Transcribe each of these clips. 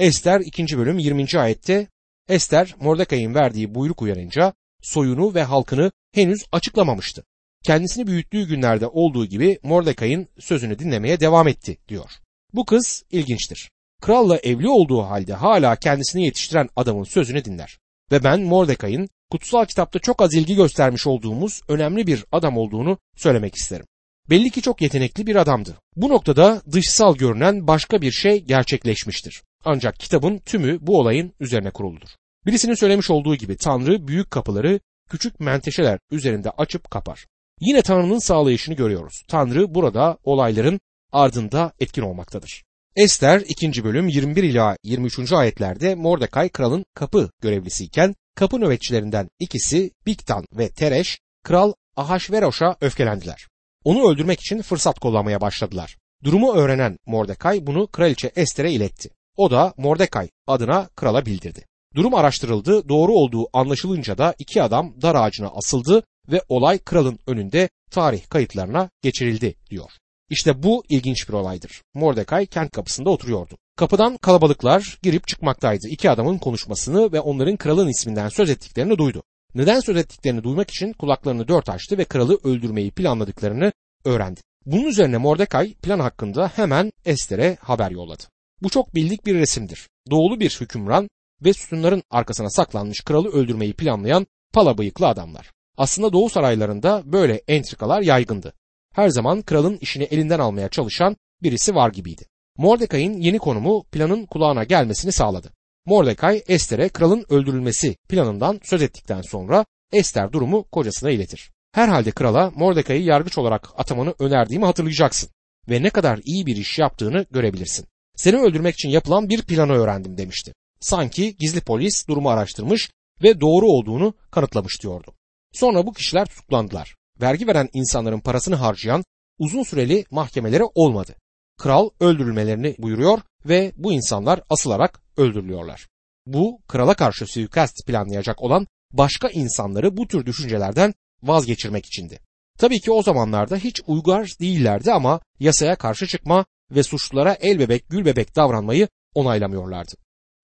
Ester 2. bölüm 20. ayette Ester Mordekai'nin verdiği buyruk uyarınca soyunu ve halkını henüz açıklamamıştı. Kendisini büyüttüğü günlerde olduğu gibi Mordekai'nin sözünü dinlemeye devam etti diyor. Bu kız ilginçtir. Kralla evli olduğu halde hala kendisini yetiştiren adamın sözünü dinler. Ve ben Mordekai'nin kutsal kitapta çok az ilgi göstermiş olduğumuz önemli bir adam olduğunu söylemek isterim. Belli ki çok yetenekli bir adamdı. Bu noktada dışsal görünen başka bir şey gerçekleşmiştir. Ancak kitabın tümü bu olayın üzerine kuruludur. Birisinin söylemiş olduğu gibi Tanrı büyük kapıları küçük menteşeler üzerinde açıp kapar. Yine Tanrı'nın sağlayışını görüyoruz. Tanrı burada olayların ardında etkin olmaktadır. Ester 2. bölüm 21 ila 23. ayetlerde Mordecai kralın kapı görevlisiyken kapı nöbetçilerinden ikisi Biktan ve Tereş kral Ahasveroş'a öfkelendiler. Onu öldürmek için fırsat kullanmaya başladılar. Durumu öğrenen Mordecai bunu kraliçe Ester'e iletti. O da Mordecai adına krala bildirdi. Durum araştırıldı, doğru olduğu anlaşılınca da iki adam dar ağacına asıldı ve olay kralın önünde tarih kayıtlarına geçirildi diyor. İşte bu ilginç bir olaydır. Mordecai kent kapısında oturuyordu. Kapıdan kalabalıklar girip çıkmaktaydı. İki adamın konuşmasını ve onların kralın isminden söz ettiklerini duydu. Neden söz ettiklerini duymak için kulaklarını dört açtı ve kralı öldürmeyi planladıklarını öğrendi. Bunun üzerine Mordecai plan hakkında hemen Ester'e haber yolladı. Bu çok bildik bir resimdir. Doğulu bir hükümran ve sütunların arkasına saklanmış kralı öldürmeyi planlayan pala bıyıklı adamlar. Aslında Doğu saraylarında böyle entrikalar yaygındı. Her zaman kralın işini elinden almaya çalışan birisi var gibiydi. Mordecai'nin yeni konumu planın kulağına gelmesini sağladı. Mordecai Ester'e kralın öldürülmesi planından söz ettikten sonra Ester durumu kocasına iletir. Herhalde krala Mordecai'yi yargıç olarak atamanı önerdiğimi hatırlayacaksın ve ne kadar iyi bir iş yaptığını görebilirsin. Seni öldürmek için yapılan bir planı öğrendim demişti. Sanki gizli polis durumu araştırmış ve doğru olduğunu kanıtlamış diyordu. Sonra bu kişiler tutuklandılar. Vergi veren insanların parasını harcayan uzun süreli mahkemeleri olmadı. Kral öldürülmelerini buyuruyor ve bu insanlar asılarak öldürülüyorlar. Bu krala karşı suikast planlayacak olan başka insanları bu tür düşüncelerden vazgeçirmek içindi. Tabii ki o zamanlarda hiç uygar değillerdi ama yasaya karşı çıkma ve suçlulara el bebek gül bebek davranmayı onaylamıyorlardı.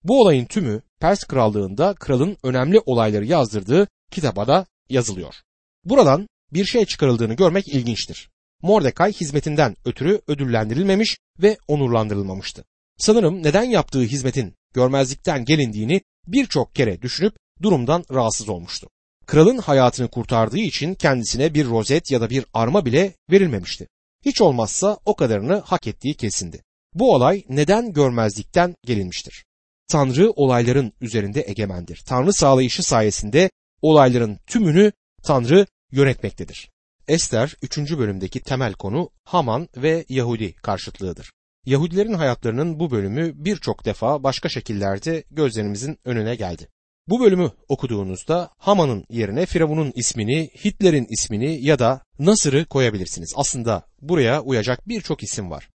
Bu olayın tümü Pers krallığında kralın önemli olayları yazdırdığı kitaba da yazılıyor. Buradan bir şey çıkarıldığını görmek ilginçtir. Mordecai hizmetinden ötürü ödüllendirilmemiş ve onurlandırılmamıştı. Sanırım neden yaptığı hizmetin görmezlikten gelindiğini birçok kere düşünüp durumdan rahatsız olmuştu. Kralın hayatını kurtardığı için kendisine bir rozet ya da bir arma bile verilmemişti. Hiç olmazsa o kadarını hak ettiği kesindi. Bu olay neden görmezlikten gelinmiştir? Tanrı olayların üzerinde egemendir. Tanrı sağlayışı sayesinde olayların tümünü Tanrı yönetmektedir. Ester 3. bölümdeki temel konu Haman ve Yahudi karşıtlığıdır. Yahudilerin hayatlarının bu bölümü birçok defa başka şekillerde gözlerimizin önüne geldi. Bu bölümü okuduğunuzda Haman'ın yerine Firavun'un ismini, Hitler'in ismini ya da Nasır'ı koyabilirsiniz. Aslında buraya uyacak birçok isim var.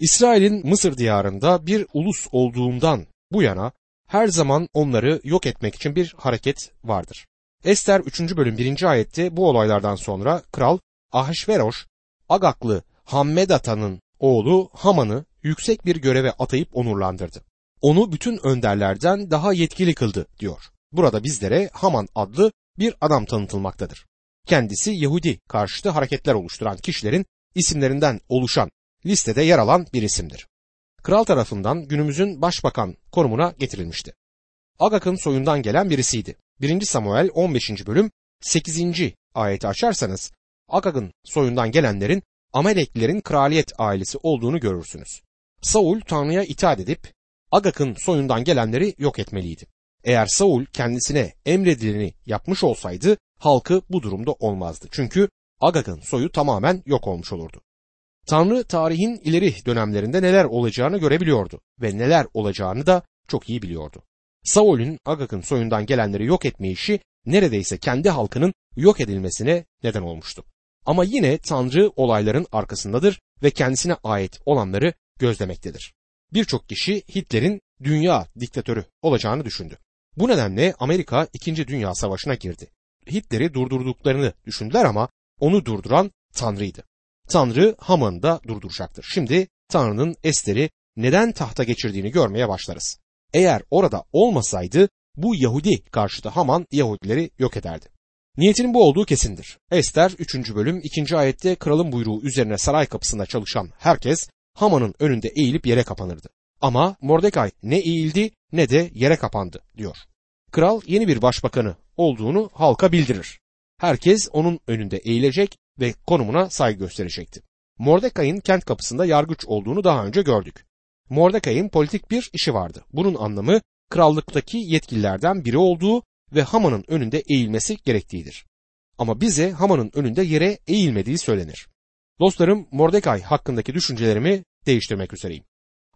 İsrail'in Mısır diyarında bir ulus olduğundan bu yana her zaman onları yok etmek için bir hareket vardır. Ester 3. bölüm 1. ayette bu olaylardan sonra kral Ahasveroş Agaklı Hammedata'nın oğlu Haman'ı yüksek bir göreve atayıp onurlandırdı. Onu bütün önderlerden daha yetkili kıldı diyor. Burada bizlere Haman adlı bir adam tanıtılmaktadır. Kendisi Yahudi karşıtı hareketler oluşturan kişilerin isimlerinden oluşan listede yer alan bir isimdir. Kral tarafından günümüzün başbakan konumuna getirilmişti. Agak'ın soyundan gelen birisiydi. 1. Samuel 15. bölüm 8. ayeti açarsanız Agag'ın soyundan gelenlerin Amaleklilerin kraliyet ailesi olduğunu görürsünüz. Saul Tanrı'ya itaat edip Agak'ın soyundan gelenleri yok etmeliydi. Eğer Saul kendisine emredileni yapmış olsaydı halkı bu durumda olmazdı. Çünkü Agag'ın soyu tamamen yok olmuş olurdu. Tanrı tarihin ileri dönemlerinde neler olacağını görebiliyordu ve neler olacağını da çok iyi biliyordu. Saul'ün Agag'ın soyundan gelenleri yok etme işi neredeyse kendi halkının yok edilmesine neden olmuştu. Ama yine Tanrı olayların arkasındadır ve kendisine ait olanları gözlemektedir. Birçok kişi Hitler'in dünya diktatörü olacağını düşündü. Bu nedenle Amerika 2. Dünya Savaşı'na girdi. Hitler'i durdurduklarını düşündüler ama onu durduran Tanrı'ydı. Tanrı Haman'ı da durduracaktır. Şimdi Tanrı'nın Ester'i neden tahta geçirdiğini görmeye başlarız. Eğer orada olmasaydı bu Yahudi karşıtı Haman Yahudileri yok ederdi. Niyetinin bu olduğu kesindir. Ester 3. bölüm 2. ayette kralın buyruğu üzerine saray kapısında çalışan herkes Haman'ın önünde eğilip yere kapanırdı. Ama Mordekay ne eğildi ne de yere kapandı diyor. Kral yeni bir başbakanı olduğunu halka bildirir. Herkes onun önünde eğilecek ve konumuna saygı gösterecekti. Mordekay'ın kent kapısında yargıç olduğunu daha önce gördük. Mordekay'ın politik bir işi vardı. Bunun anlamı krallıktaki yetkililerden biri olduğu ve Haman'ın önünde eğilmesi gerektiğidir. Ama bize Haman'ın önünde yere eğilmediği söylenir. Dostlarım Mordekay hakkındaki düşüncelerimi değiştirmek üzereyim.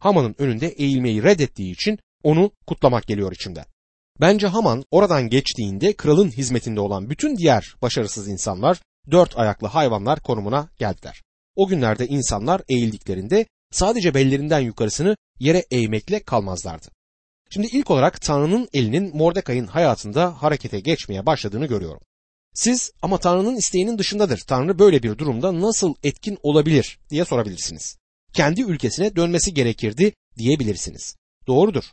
Haman'ın önünde eğilmeyi reddettiği için onu kutlamak geliyor içimden. Bence Haman oradan geçtiğinde kralın hizmetinde olan bütün diğer başarısız insanlar dört ayaklı hayvanlar konumuna geldiler. O günlerde insanlar eğildiklerinde sadece bellerinden yukarısını yere eğmekle kalmazlardı. Şimdi ilk olarak Tanrı'nın elinin Mordekay'ın hayatında harekete geçmeye başladığını görüyorum. Siz ama Tanrı'nın isteğinin dışındadır. Tanrı böyle bir durumda nasıl etkin olabilir diye sorabilirsiniz. Kendi ülkesine dönmesi gerekirdi diyebilirsiniz. Doğrudur.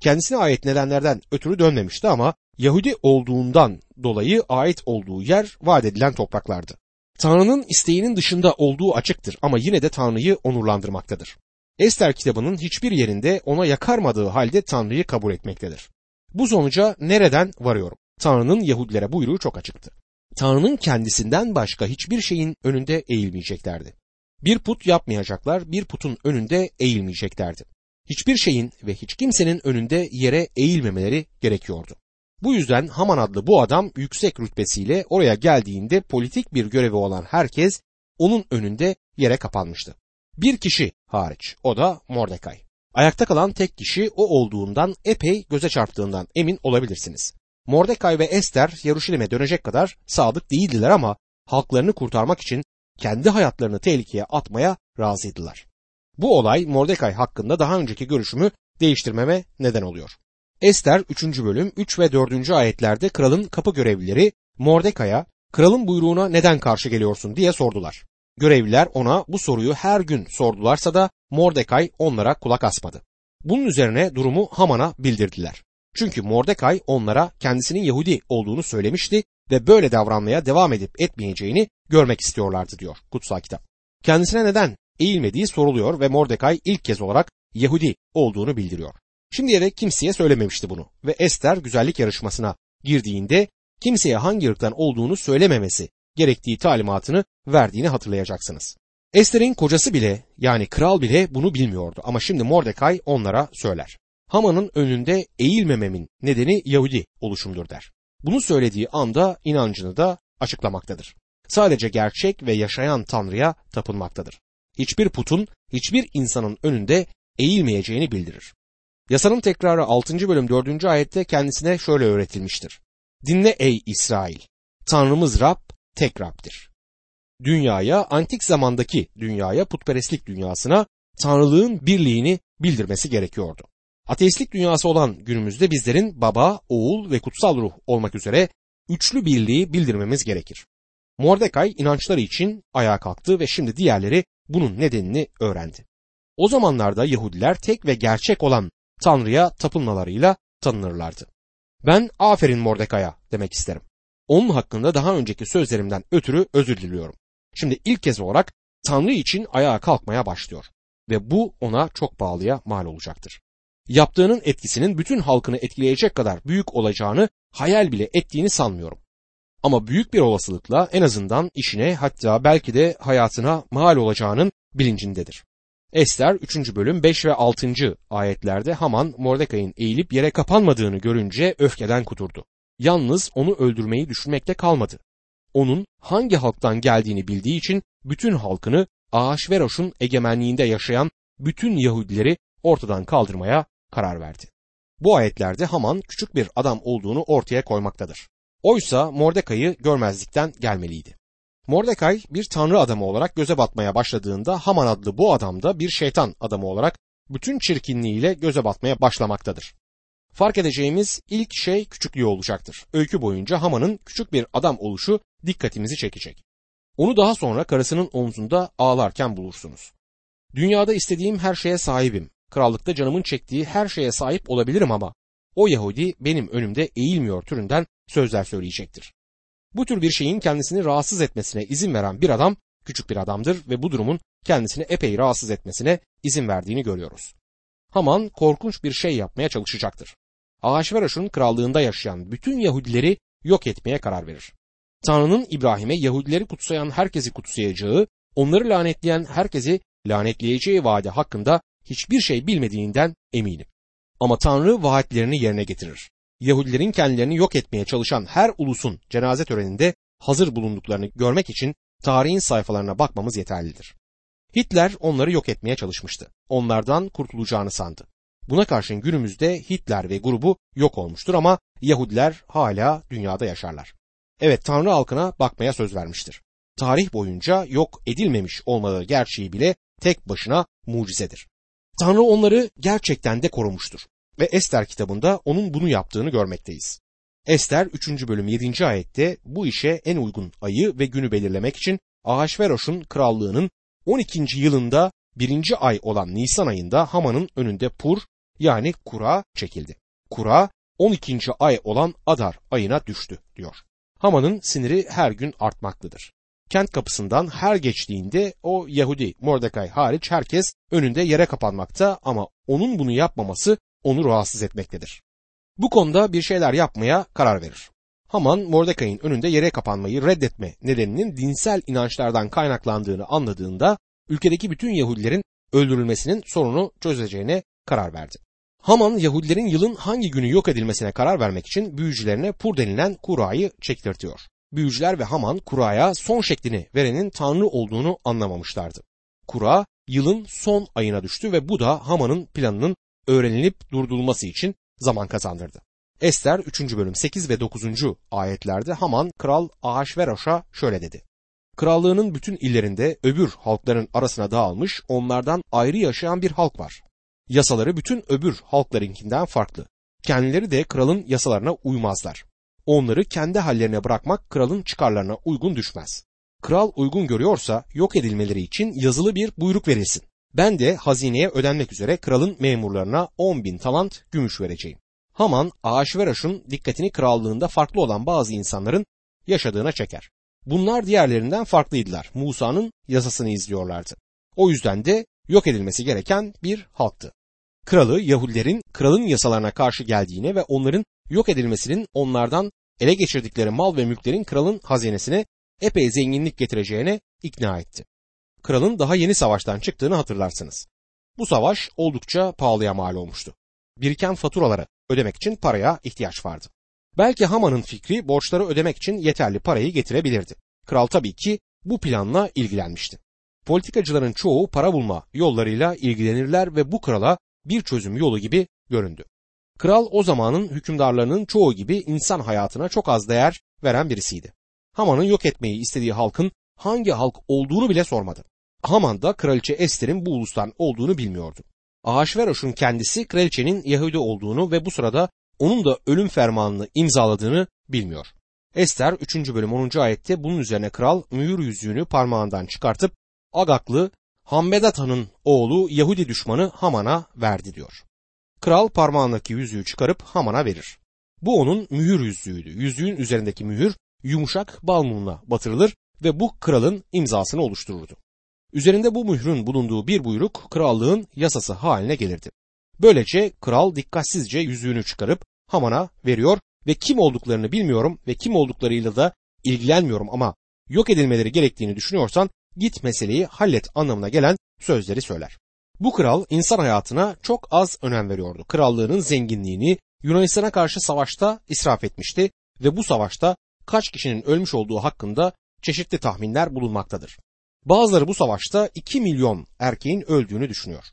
Kendisine ait nedenlerden ötürü dönmemişti ama Yahudi olduğundan dolayı ait olduğu yer vaat edilen topraklardı. Tanrı'nın isteğinin dışında olduğu açıktır ama yine de Tanrı'yı onurlandırmaktadır. Ester kitabının hiçbir yerinde ona yakarmadığı halde Tanrı'yı kabul etmektedir. Bu sonuca nereden varıyorum? Tanrı'nın Yahudilere buyruğu çok açıktı. Tanrı'nın kendisinden başka hiçbir şeyin önünde eğilmeyeceklerdi. Bir put yapmayacaklar, bir putun önünde eğilmeyeceklerdi. Hiçbir şeyin ve hiç kimsenin önünde yere eğilmemeleri gerekiyordu. Bu yüzden Haman adlı bu adam yüksek rütbesiyle oraya geldiğinde politik bir görevi olan herkes onun önünde yere kapanmıştı. Bir kişi hariç o da Mordekay. Ayakta kalan tek kişi o olduğundan epey göze çarptığından emin olabilirsiniz. Mordekay ve Ester Yaruşilim'e dönecek kadar sadık değildiler ama halklarını kurtarmak için kendi hayatlarını tehlikeye atmaya razıydılar. Bu olay Mordekay hakkında daha önceki görüşümü değiştirmeme neden oluyor. Ester 3. bölüm 3 ve 4. ayetlerde kralın kapı görevlileri Mordekay'a kralın buyruğuna neden karşı geliyorsun diye sordular. Görevliler ona bu soruyu her gün sordularsa da Mordekay onlara kulak asmadı. Bunun üzerine durumu Haman'a bildirdiler. Çünkü Mordekay onlara kendisinin Yahudi olduğunu söylemişti ve böyle davranmaya devam edip etmeyeceğini görmek istiyorlardı diyor kutsal kitap. Kendisine neden eğilmediği soruluyor ve Mordekay ilk kez olarak Yahudi olduğunu bildiriyor. Şimdiye dek kimseye söylememişti bunu ve Ester güzellik yarışmasına girdiğinde kimseye hangi ırktan olduğunu söylememesi gerektiği talimatını verdiğini hatırlayacaksınız. Ester'in kocası bile yani kral bile bunu bilmiyordu ama şimdi Mordekay onlara söyler. Haman'ın önünde eğilmememin nedeni Yahudi oluşumdur der. Bunu söylediği anda inancını da açıklamaktadır. Sadece gerçek ve yaşayan Tanrı'ya tapınmaktadır. Hiçbir putun, hiçbir insanın önünde eğilmeyeceğini bildirir. Yasanın tekrarı 6. bölüm 4. ayette kendisine şöyle öğretilmiştir. Dinle ey İsrail! Tanrımız Rab tek Rab'dir. Dünyaya, antik zamandaki dünyaya, putperestlik dünyasına Tanrılığın birliğini bildirmesi gerekiyordu. Ateistlik dünyası olan günümüzde bizlerin baba, oğul ve kutsal ruh olmak üzere üçlü birliği bildirmemiz gerekir. Mordekay inançları için ayağa kalktı ve şimdi diğerleri bunun nedenini öğrendi. O zamanlarda Yahudiler tek ve gerçek olan Tanrı'ya tapınmalarıyla tanınırlardı. Ben aferin Mordekay'a demek isterim. Onun hakkında daha önceki sözlerimden ötürü özür diliyorum. Şimdi ilk kez olarak Tanrı için ayağa kalkmaya başlıyor ve bu ona çok bağlıya mal olacaktır. Yaptığının etkisinin bütün halkını etkileyecek kadar büyük olacağını hayal bile ettiğini sanmıyorum. Ama büyük bir olasılıkla en azından işine hatta belki de hayatına mal olacağının bilincindedir. Ester 3. bölüm 5 ve 6. ayetlerde Haman Mordekay'ın eğilip yere kapanmadığını görünce öfkeden kuturdu. Yalnız onu öldürmeyi düşünmekte kalmadı. Onun hangi halktan geldiğini bildiği için bütün halkını Ahasveroş'un egemenliğinde yaşayan bütün Yahudileri ortadan kaldırmaya karar verdi. Bu ayetlerde Haman küçük bir adam olduğunu ortaya koymaktadır. Oysa Mordekay'ı görmezlikten gelmeliydi. Mordekay bir tanrı adamı olarak göze batmaya başladığında Haman adlı bu adam da bir şeytan adamı olarak bütün çirkinliğiyle göze batmaya başlamaktadır. Fark edeceğimiz ilk şey küçüklüğü olacaktır. Öykü boyunca Haman'ın küçük bir adam oluşu dikkatimizi çekecek. Onu daha sonra karısının omzunda ağlarken bulursunuz. Dünyada istediğim her şeye sahibim krallıkta canımın çektiği her şeye sahip olabilirim ama o Yahudi benim önümde eğilmiyor türünden sözler söyleyecektir. Bu tür bir şeyin kendisini rahatsız etmesine izin veren bir adam küçük bir adamdır ve bu durumun kendisini epey rahatsız etmesine izin verdiğini görüyoruz. Haman korkunç bir şey yapmaya çalışacaktır. Ahasveroş'un krallığında yaşayan bütün Yahudileri yok etmeye karar verir. Tanrı'nın İbrahim'e Yahudileri kutsayan herkesi kutsayacağı, onları lanetleyen herkesi lanetleyeceği vaadi hakkında hiçbir şey bilmediğinden eminim. Ama Tanrı vaatlerini yerine getirir. Yahudilerin kendilerini yok etmeye çalışan her ulusun cenaze töreninde hazır bulunduklarını görmek için tarihin sayfalarına bakmamız yeterlidir. Hitler onları yok etmeye çalışmıştı. Onlardan kurtulacağını sandı. Buna karşın günümüzde Hitler ve grubu yok olmuştur ama Yahudiler hala dünyada yaşarlar. Evet Tanrı halkına bakmaya söz vermiştir. Tarih boyunca yok edilmemiş olmaları gerçeği bile tek başına mucizedir. Tanrı onları gerçekten de korumuştur ve Ester kitabında onun bunu yaptığını görmekteyiz. Ester 3. bölüm 7. ayette bu işe en uygun ayı ve günü belirlemek için Ahasveroş'un krallığının 12. yılında birinci ay olan Nisan ayında Haman'ın önünde Pur yani kura çekildi. Kura 12. ay olan Adar ayına düştü diyor. Haman'ın siniri her gün artmaktadır. Kent kapısından her geçtiğinde o Yahudi Mordecai hariç herkes önünde yere kapanmakta ama onun bunu yapmaması onu rahatsız etmektedir. Bu konuda bir şeyler yapmaya karar verir. Haman Mordecai'nin önünde yere kapanmayı reddetme nedeninin dinsel inançlardan kaynaklandığını anladığında ülkedeki bütün Yahudilerin öldürülmesinin sorunu çözeceğine karar verdi. Haman Yahudilerin yılın hangi günü yok edilmesine karar vermek için büyücülerine Pur denilen kurayı çektirtiyor. Büyücüler ve Haman kuraya son şeklini verenin Tanrı olduğunu anlamamışlardı. Kura yılın son ayına düştü ve bu da Haman'ın planının öğrenilip durdurulması için zaman kazandırdı. Ester 3. bölüm 8 ve 9. ayetlerde Haman kral Ahasveroş'a şöyle dedi. Krallığının bütün illerinde öbür halkların arasına dağılmış onlardan ayrı yaşayan bir halk var. Yasaları bütün öbür halklarınkinden farklı. Kendileri de kralın yasalarına uymazlar. Onları kendi hallerine bırakmak kralın çıkarlarına uygun düşmez. Kral uygun görüyorsa yok edilmeleri için yazılı bir buyruk verilsin. Ben de hazineye ödenmek üzere kralın memurlarına 10 bin talant gümüş vereceğim. Haman Ahasveroş'un dikkatini krallığında farklı olan bazı insanların yaşadığına çeker. Bunlar diğerlerinden farklıydılar. Musa'nın yasasını izliyorlardı. O yüzden de yok edilmesi gereken bir halktı. Kralı Yahudilerin kralın yasalarına karşı geldiğine ve onların yok edilmesinin onlardan ele geçirdikleri mal ve mülklerin kralın hazinesine epey zenginlik getireceğine ikna etti. Kralın daha yeni savaştan çıktığını hatırlarsınız. Bu savaş oldukça pahalıya mal olmuştu. Biriken faturaları ödemek için paraya ihtiyaç vardı. Belki Haman'ın fikri borçları ödemek için yeterli parayı getirebilirdi. Kral tabii ki bu planla ilgilenmişti. Politikacıların çoğu para bulma yollarıyla ilgilenirler ve bu krala bir çözüm yolu gibi göründü. Kral o zamanın hükümdarlarının çoğu gibi insan hayatına çok az değer veren birisiydi. Haman'ın yok etmeyi istediği halkın hangi halk olduğunu bile sormadı. Haman da kraliçe Ester'in bu ulustan olduğunu bilmiyordu. Ahasveroş'un kendisi kraliçenin Yahudi olduğunu ve bu sırada onun da ölüm fermanını imzaladığını bilmiyor. Ester 3. bölüm 10. ayette bunun üzerine kral mühür yüzüğünü parmağından çıkartıp Agaklı Hammedata'nın oğlu Yahudi düşmanı Haman'a verdi diyor. Kral parmağındaki yüzüğü çıkarıp Haman'a verir. Bu onun mühür yüzüğüydü. Yüzüğün üzerindeki mühür yumuşak bal mumuna batırılır ve bu kralın imzasını oluştururdu. Üzerinde bu mührün bulunduğu bir buyruk krallığın yasası haline gelirdi. Böylece kral dikkatsizce yüzüğünü çıkarıp Haman'a veriyor ve kim olduklarını bilmiyorum ve kim olduklarıyla da ilgilenmiyorum ama yok edilmeleri gerektiğini düşünüyorsan git meseleyi hallet anlamına gelen sözleri söyler. Bu kral insan hayatına çok az önem veriyordu. Krallığının zenginliğini Yunanistan'a karşı savaşta israf etmişti ve bu savaşta kaç kişinin ölmüş olduğu hakkında çeşitli tahminler bulunmaktadır. Bazıları bu savaşta 2 milyon erkeğin öldüğünü düşünüyor.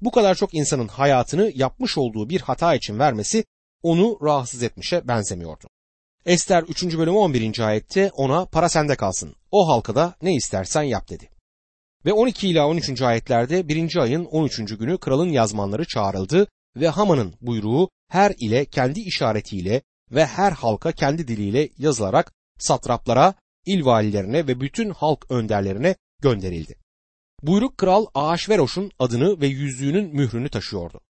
Bu kadar çok insanın hayatını yapmış olduğu bir hata için vermesi onu rahatsız etmişe benzemiyordu. Ester 3. bölüm 11. ayette ona para sende kalsın. O halka da ne istersen yap dedi. Ve 12 ila 13. ayetlerde 1. ayın 13. günü kralın yazmanları çağrıldı ve Haman'ın buyruğu her ile kendi işaretiyle ve her halka kendi diliyle yazılarak satraplara, il valilerine ve bütün halk önderlerine gönderildi. Buyruk kral Ahasveroş'un adını ve yüzüğünün mührünü taşıyordu.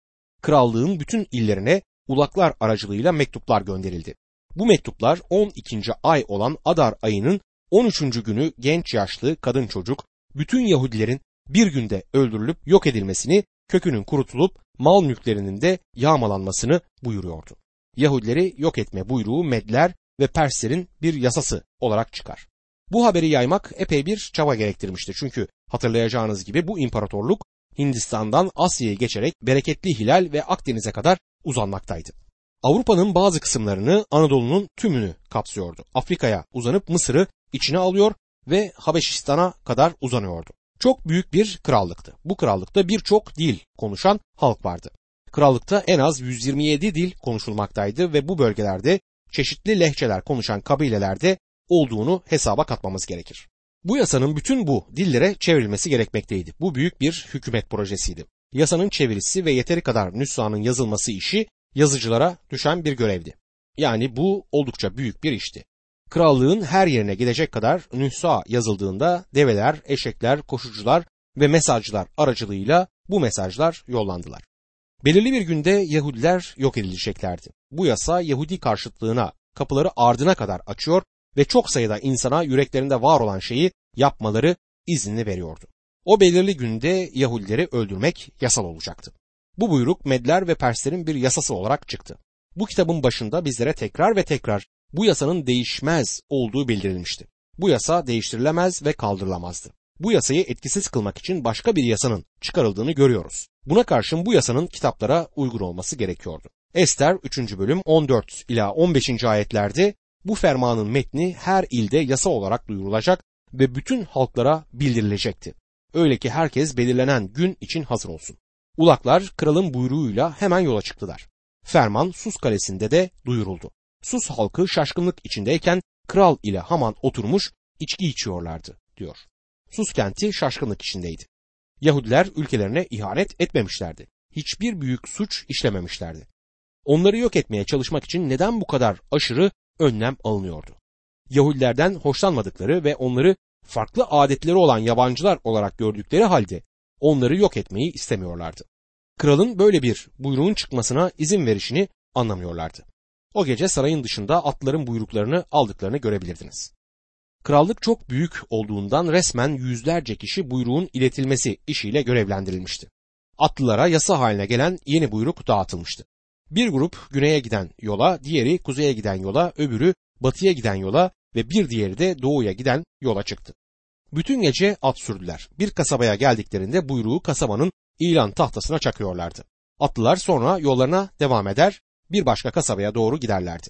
Krallığın bütün illerine ulaklar aracılığıyla mektuplar gönderildi. Bu mektuplar 12. ay olan Adar ayının 13. günü genç yaşlı kadın çocuk bütün Yahudilerin bir günde öldürülüp yok edilmesini, kökünün kurutulup mal mülklerinin de yağmalanmasını buyuruyordu. Yahudileri yok etme buyruğu Medler ve Perslerin bir yasası olarak çıkar. Bu haberi yaymak epey bir çaba gerektirmişti çünkü hatırlayacağınız gibi bu imparatorluk Hindistan'dan Asya'ya geçerek bereketli Hilal ve Akdeniz'e kadar uzanmaktaydı. Avrupa'nın bazı kısımlarını Anadolu'nun tümünü kapsıyordu. Afrika'ya uzanıp Mısır'ı içine alıyor ve Habeşistan'a kadar uzanıyordu. Çok büyük bir krallıktı. Bu krallıkta birçok dil konuşan halk vardı. Krallıkta en az 127 dil konuşulmaktaydı ve bu bölgelerde çeşitli lehçeler konuşan kabilelerde olduğunu hesaba katmamız gerekir. Bu yasanın bütün bu dillere çevrilmesi gerekmekteydi. Bu büyük bir hükümet projesiydi. Yasanın çevirisi ve yeteri kadar nüshanın yazılması işi yazıcılara düşen bir görevdi. Yani bu oldukça büyük bir işti. Krallığın her yerine gidecek kadar nüsha yazıldığında develer, eşekler, koşucular ve mesajcılar aracılığıyla bu mesajlar yollandılar. Belirli bir günde Yahudiler yok edileceklerdi. Bu yasa Yahudi karşıtlığına kapıları ardına kadar açıyor ve çok sayıda insana yüreklerinde var olan şeyi yapmaları izni veriyordu. O belirli günde Yahudileri öldürmek yasal olacaktı. Bu buyruk Medler ve Perslerin bir yasası olarak çıktı. Bu kitabın başında bizlere tekrar ve tekrar bu yasanın değişmez olduğu bildirilmişti. Bu yasa değiştirilemez ve kaldırılamazdı. Bu yasayı etkisiz kılmak için başka bir yasanın çıkarıldığını görüyoruz. Buna karşın bu yasanın kitaplara uygun olması gerekiyordu. Ester 3. bölüm 14 ila 15. ayetlerde bu fermanın metni her ilde yasa olarak duyurulacak ve bütün halklara bildirilecekti. Öyle ki herkes belirlenen gün için hazır olsun. Ulaklar kralın buyruğuyla hemen yola çıktılar. Ferman Sus kalesinde de duyuruldu. Sus halkı şaşkınlık içindeyken kral ile Haman oturmuş içki içiyorlardı diyor. Sus kenti şaşkınlık içindeydi. Yahudiler ülkelerine ihanet etmemişlerdi. Hiçbir büyük suç işlememişlerdi. Onları yok etmeye çalışmak için neden bu kadar aşırı önlem alınıyordu? Yahudilerden hoşlanmadıkları ve onları farklı adetleri olan yabancılar olarak gördükleri halde onları yok etmeyi istemiyorlardı. Kralın böyle bir buyruğun çıkmasına izin verişini anlamıyorlardı. O gece sarayın dışında atların buyruklarını aldıklarını görebilirdiniz. Krallık çok büyük olduğundan resmen yüzlerce kişi buyruğun iletilmesi işiyle görevlendirilmişti. Atlılara yasa haline gelen yeni buyruk dağıtılmıştı. Bir grup güneye giden yola, diğeri kuzeye giden yola, öbürü batıya giden yola ve bir diğeri de doğuya giden yola çıktı. Bütün gece at sürdüler. Bir kasabaya geldiklerinde buyruğu kasabanın ilan tahtasına çakıyorlardı. Atlılar sonra yollarına devam eder, bir başka kasabaya doğru giderlerdi.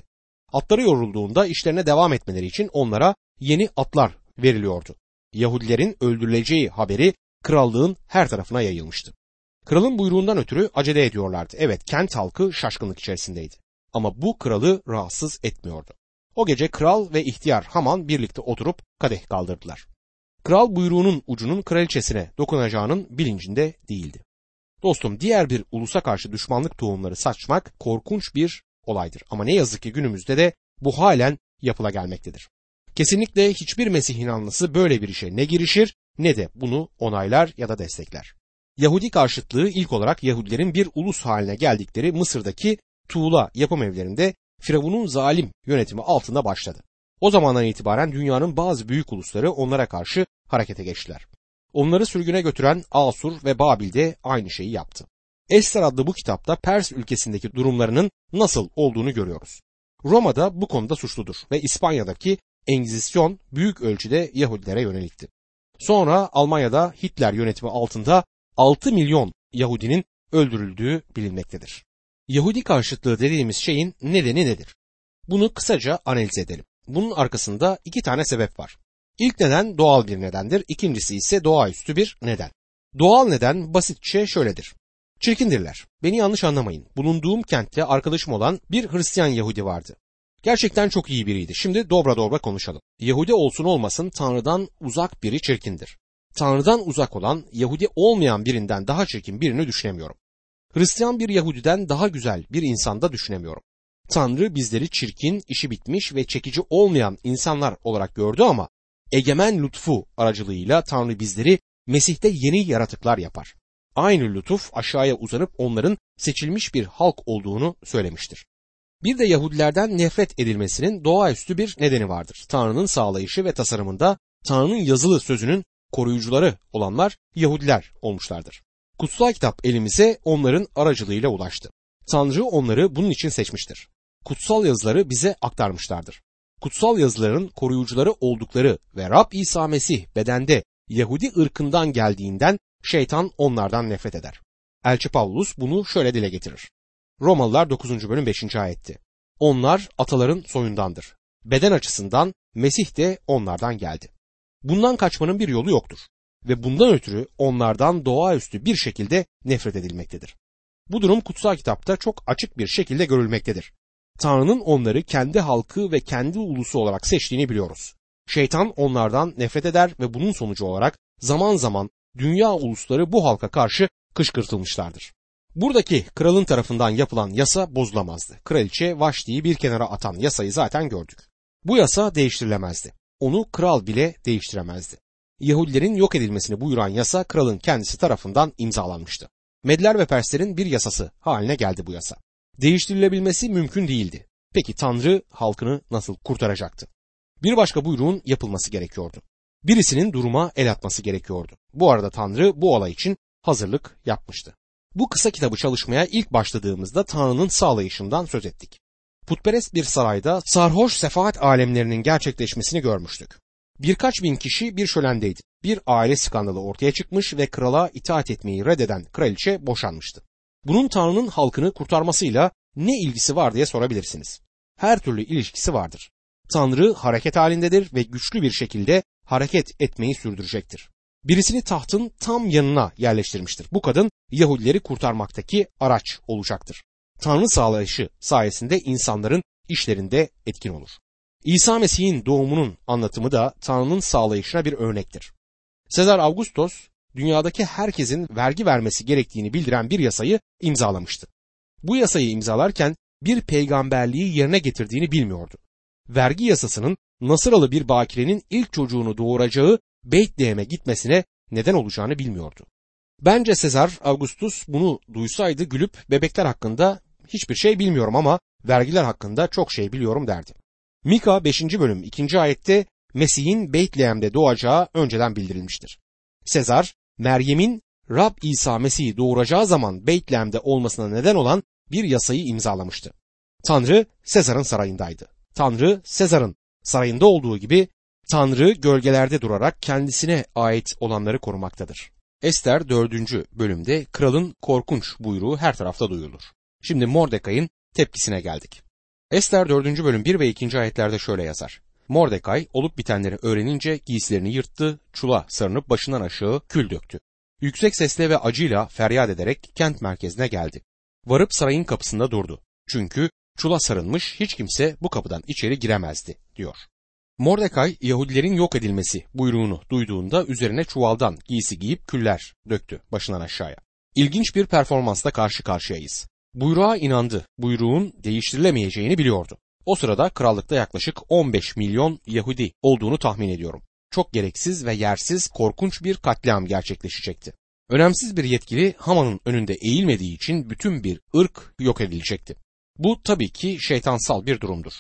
Atları yorulduğunda işlerine devam etmeleri için onlara yeni atlar veriliyordu. Yahudilerin öldürüleceği haberi krallığın her tarafına yayılmıştı. Kralın buyruğundan ötürü acele ediyorlardı. Evet kent halkı şaşkınlık içerisindeydi. Ama bu kralı rahatsız etmiyordu. O gece kral ve ihtiyar Haman birlikte oturup kadeh kaldırdılar. Kral buyruğunun ucunun kraliçesine dokunacağının bilincinde değildi. Dostum diğer bir ulusa karşı düşmanlık tohumları saçmak korkunç bir olaydır. Ama ne yazık ki günümüzde de bu halen yapıla gelmektedir. Kesinlikle hiçbir Mesih inanlısı böyle bir işe ne girişir ne de bunu onaylar ya da destekler. Yahudi karşıtlığı ilk olarak Yahudilerin bir ulus haline geldikleri Mısır'daki tuğla yapım evlerinde Firavun'un zalim yönetimi altında başladı. O zamandan itibaren dünyanın bazı büyük ulusları onlara karşı harekete geçtiler. Onları sürgüne götüren Asur ve Babil de aynı şeyi yaptı. Ester adlı bu kitapta Pers ülkesindeki durumlarının nasıl olduğunu görüyoruz. Roma'da bu konuda suçludur ve İspanya'daki Engizisyon büyük ölçüde Yahudilere yönelikti. Sonra Almanya'da Hitler yönetimi altında 6 milyon Yahudinin öldürüldüğü bilinmektedir. Yahudi karşıtlığı dediğimiz şeyin nedeni nedir? Bunu kısaca analiz edelim. Bunun arkasında iki tane sebep var. İlk neden doğal bir nedendir, ikincisi ise doğaüstü bir neden. Doğal neden basitçe şöyledir. Çirkindirler. Beni yanlış anlamayın. Bulunduğum kentte arkadaşım olan bir Hristiyan Yahudi vardı. Gerçekten çok iyi biriydi. Şimdi dobra dobra konuşalım. Yahudi olsun olmasın Tanrı'dan uzak biri çirkindir. Tanrı'dan uzak olan Yahudi olmayan birinden daha çirkin birini düşünemiyorum. Hristiyan bir Yahudiden daha güzel bir insan da düşünemiyorum. Tanrı bizleri çirkin, işi bitmiş ve çekici olmayan insanlar olarak gördü ama egemen lütfu aracılığıyla Tanrı bizleri Mesih'te yeni yaratıklar yapar. Aynı lütuf aşağıya uzanıp onların seçilmiş bir halk olduğunu söylemiştir. Bir de Yahudilerden nefret edilmesinin doğaüstü bir nedeni vardır. Tanrı'nın sağlayışı ve tasarımında Tanrı'nın yazılı sözünün koruyucuları olanlar Yahudiler olmuşlardır. Kutsal kitap elimize onların aracılığıyla ulaştı. Tanrı onları bunun için seçmiştir. Kutsal yazıları bize aktarmışlardır. Kutsal yazıların koruyucuları oldukları ve Rab İsa Mesih bedende Yahudi ırkından geldiğinden şeytan onlardan nefret eder. Elçi Pavlus bunu şöyle dile getirir. Romalılar 9. bölüm 5. ayetti. Onlar ataların soyundandır. Beden açısından Mesih de onlardan geldi. Bundan kaçmanın bir yolu yoktur ve bundan ötürü onlardan doğaüstü bir şekilde nefret edilmektedir. Bu durum kutsal kitapta çok açık bir şekilde görülmektedir. Tanrı'nın onları kendi halkı ve kendi ulusu olarak seçtiğini biliyoruz. Şeytan onlardan nefret eder ve bunun sonucu olarak zaman zaman dünya ulusları bu halka karşı kışkırtılmışlardır. Buradaki kralın tarafından yapılan yasa bozulamazdı. Kraliçe Vaşti'yi bir kenara atan yasayı zaten gördük. Bu yasa değiştirilemezdi. Onu kral bile değiştiremezdi. Yahudilerin yok edilmesini buyuran yasa kralın kendisi tarafından imzalanmıştı. Medler ve Perslerin bir yasası haline geldi bu yasa. Değiştirilebilmesi mümkün değildi. Peki Tanrı halkını nasıl kurtaracaktı? Bir başka buyruğun yapılması gerekiyordu. Birisinin duruma el atması gerekiyordu. Bu arada Tanrı bu olay için hazırlık yapmıştı. Bu kısa kitabı çalışmaya ilk başladığımızda Tanrı'nın sağlayışından söz ettik. Putperest bir sarayda sarhoş sefaat alemlerinin gerçekleşmesini görmüştük. Birkaç bin kişi bir şölendeydi. Bir aile skandalı ortaya çıkmış ve krala itaat etmeyi reddeden kraliçe boşanmıştı. Bunun Tanrı'nın halkını kurtarmasıyla ne ilgisi var diye sorabilirsiniz. Her türlü ilişkisi vardır. Tanrı hareket halindedir ve güçlü bir şekilde hareket etmeyi sürdürecektir. Birisini tahtın tam yanına yerleştirmiştir. Bu kadın Yahudileri kurtarmaktaki araç olacaktır. Tanrı sağlayışı sayesinde insanların işlerinde etkin olur. İsa Mesih'in doğumunun anlatımı da Tanrı'nın sağlayışına bir örnektir. Sezar Augustos dünyadaki herkesin vergi vermesi gerektiğini bildiren bir yasayı imzalamıştı. Bu yasayı imzalarken bir peygamberliği yerine getirdiğini bilmiyordu. Vergi yasasının Nasıralı bir bakirenin ilk çocuğunu doğuracağı Beytlehem'e gitmesine neden olacağını bilmiyordu. Bence Sezar Augustus bunu duysaydı gülüp bebekler hakkında hiçbir şey bilmiyorum ama vergiler hakkında çok şey biliyorum derdi. Mika 5. bölüm 2. ayette Mesih'in Beytlehem'de doğacağı önceden bildirilmiştir. Sezar, Meryem'in Rab İsa Mesih'i doğuracağı zaman Beytlehem'de olmasına neden olan bir yasayı imzalamıştı. Tanrı Sezar'ın sarayındaydı. Tanrı Sezar'ın sarayında olduğu gibi Tanrı gölgelerde durarak kendisine ait olanları korumaktadır. Ester 4. bölümde kralın korkunç buyruğu her tarafta duyulur. Şimdi Mordekai'nin tepkisine geldik. Ester 4. bölüm 1 ve 2. ayetlerde şöyle yazar. Mordekay olup bitenleri öğrenince giysilerini yırttı, çula sarınıp başından aşağı kül döktü. Yüksek sesle ve acıyla feryat ederek kent merkezine geldi. Varıp sarayın kapısında durdu. Çünkü çula sarılmış hiç kimse bu kapıdan içeri giremezdi diyor. Mordekay Yahudilerin yok edilmesi buyruğunu duyduğunda üzerine çuvaldan giysi giyip küller döktü başından aşağıya. İlginç bir performansla karşı karşıyayız. Buyruğa inandı. Buyruğun değiştirilemeyeceğini biliyordu. O sırada krallıkta yaklaşık 15 milyon Yahudi olduğunu tahmin ediyorum. Çok gereksiz ve yersiz korkunç bir katliam gerçekleşecekti. Önemsiz bir yetkili Haman'ın önünde eğilmediği için bütün bir ırk yok edilecekti. Bu tabii ki şeytansal bir durumdur.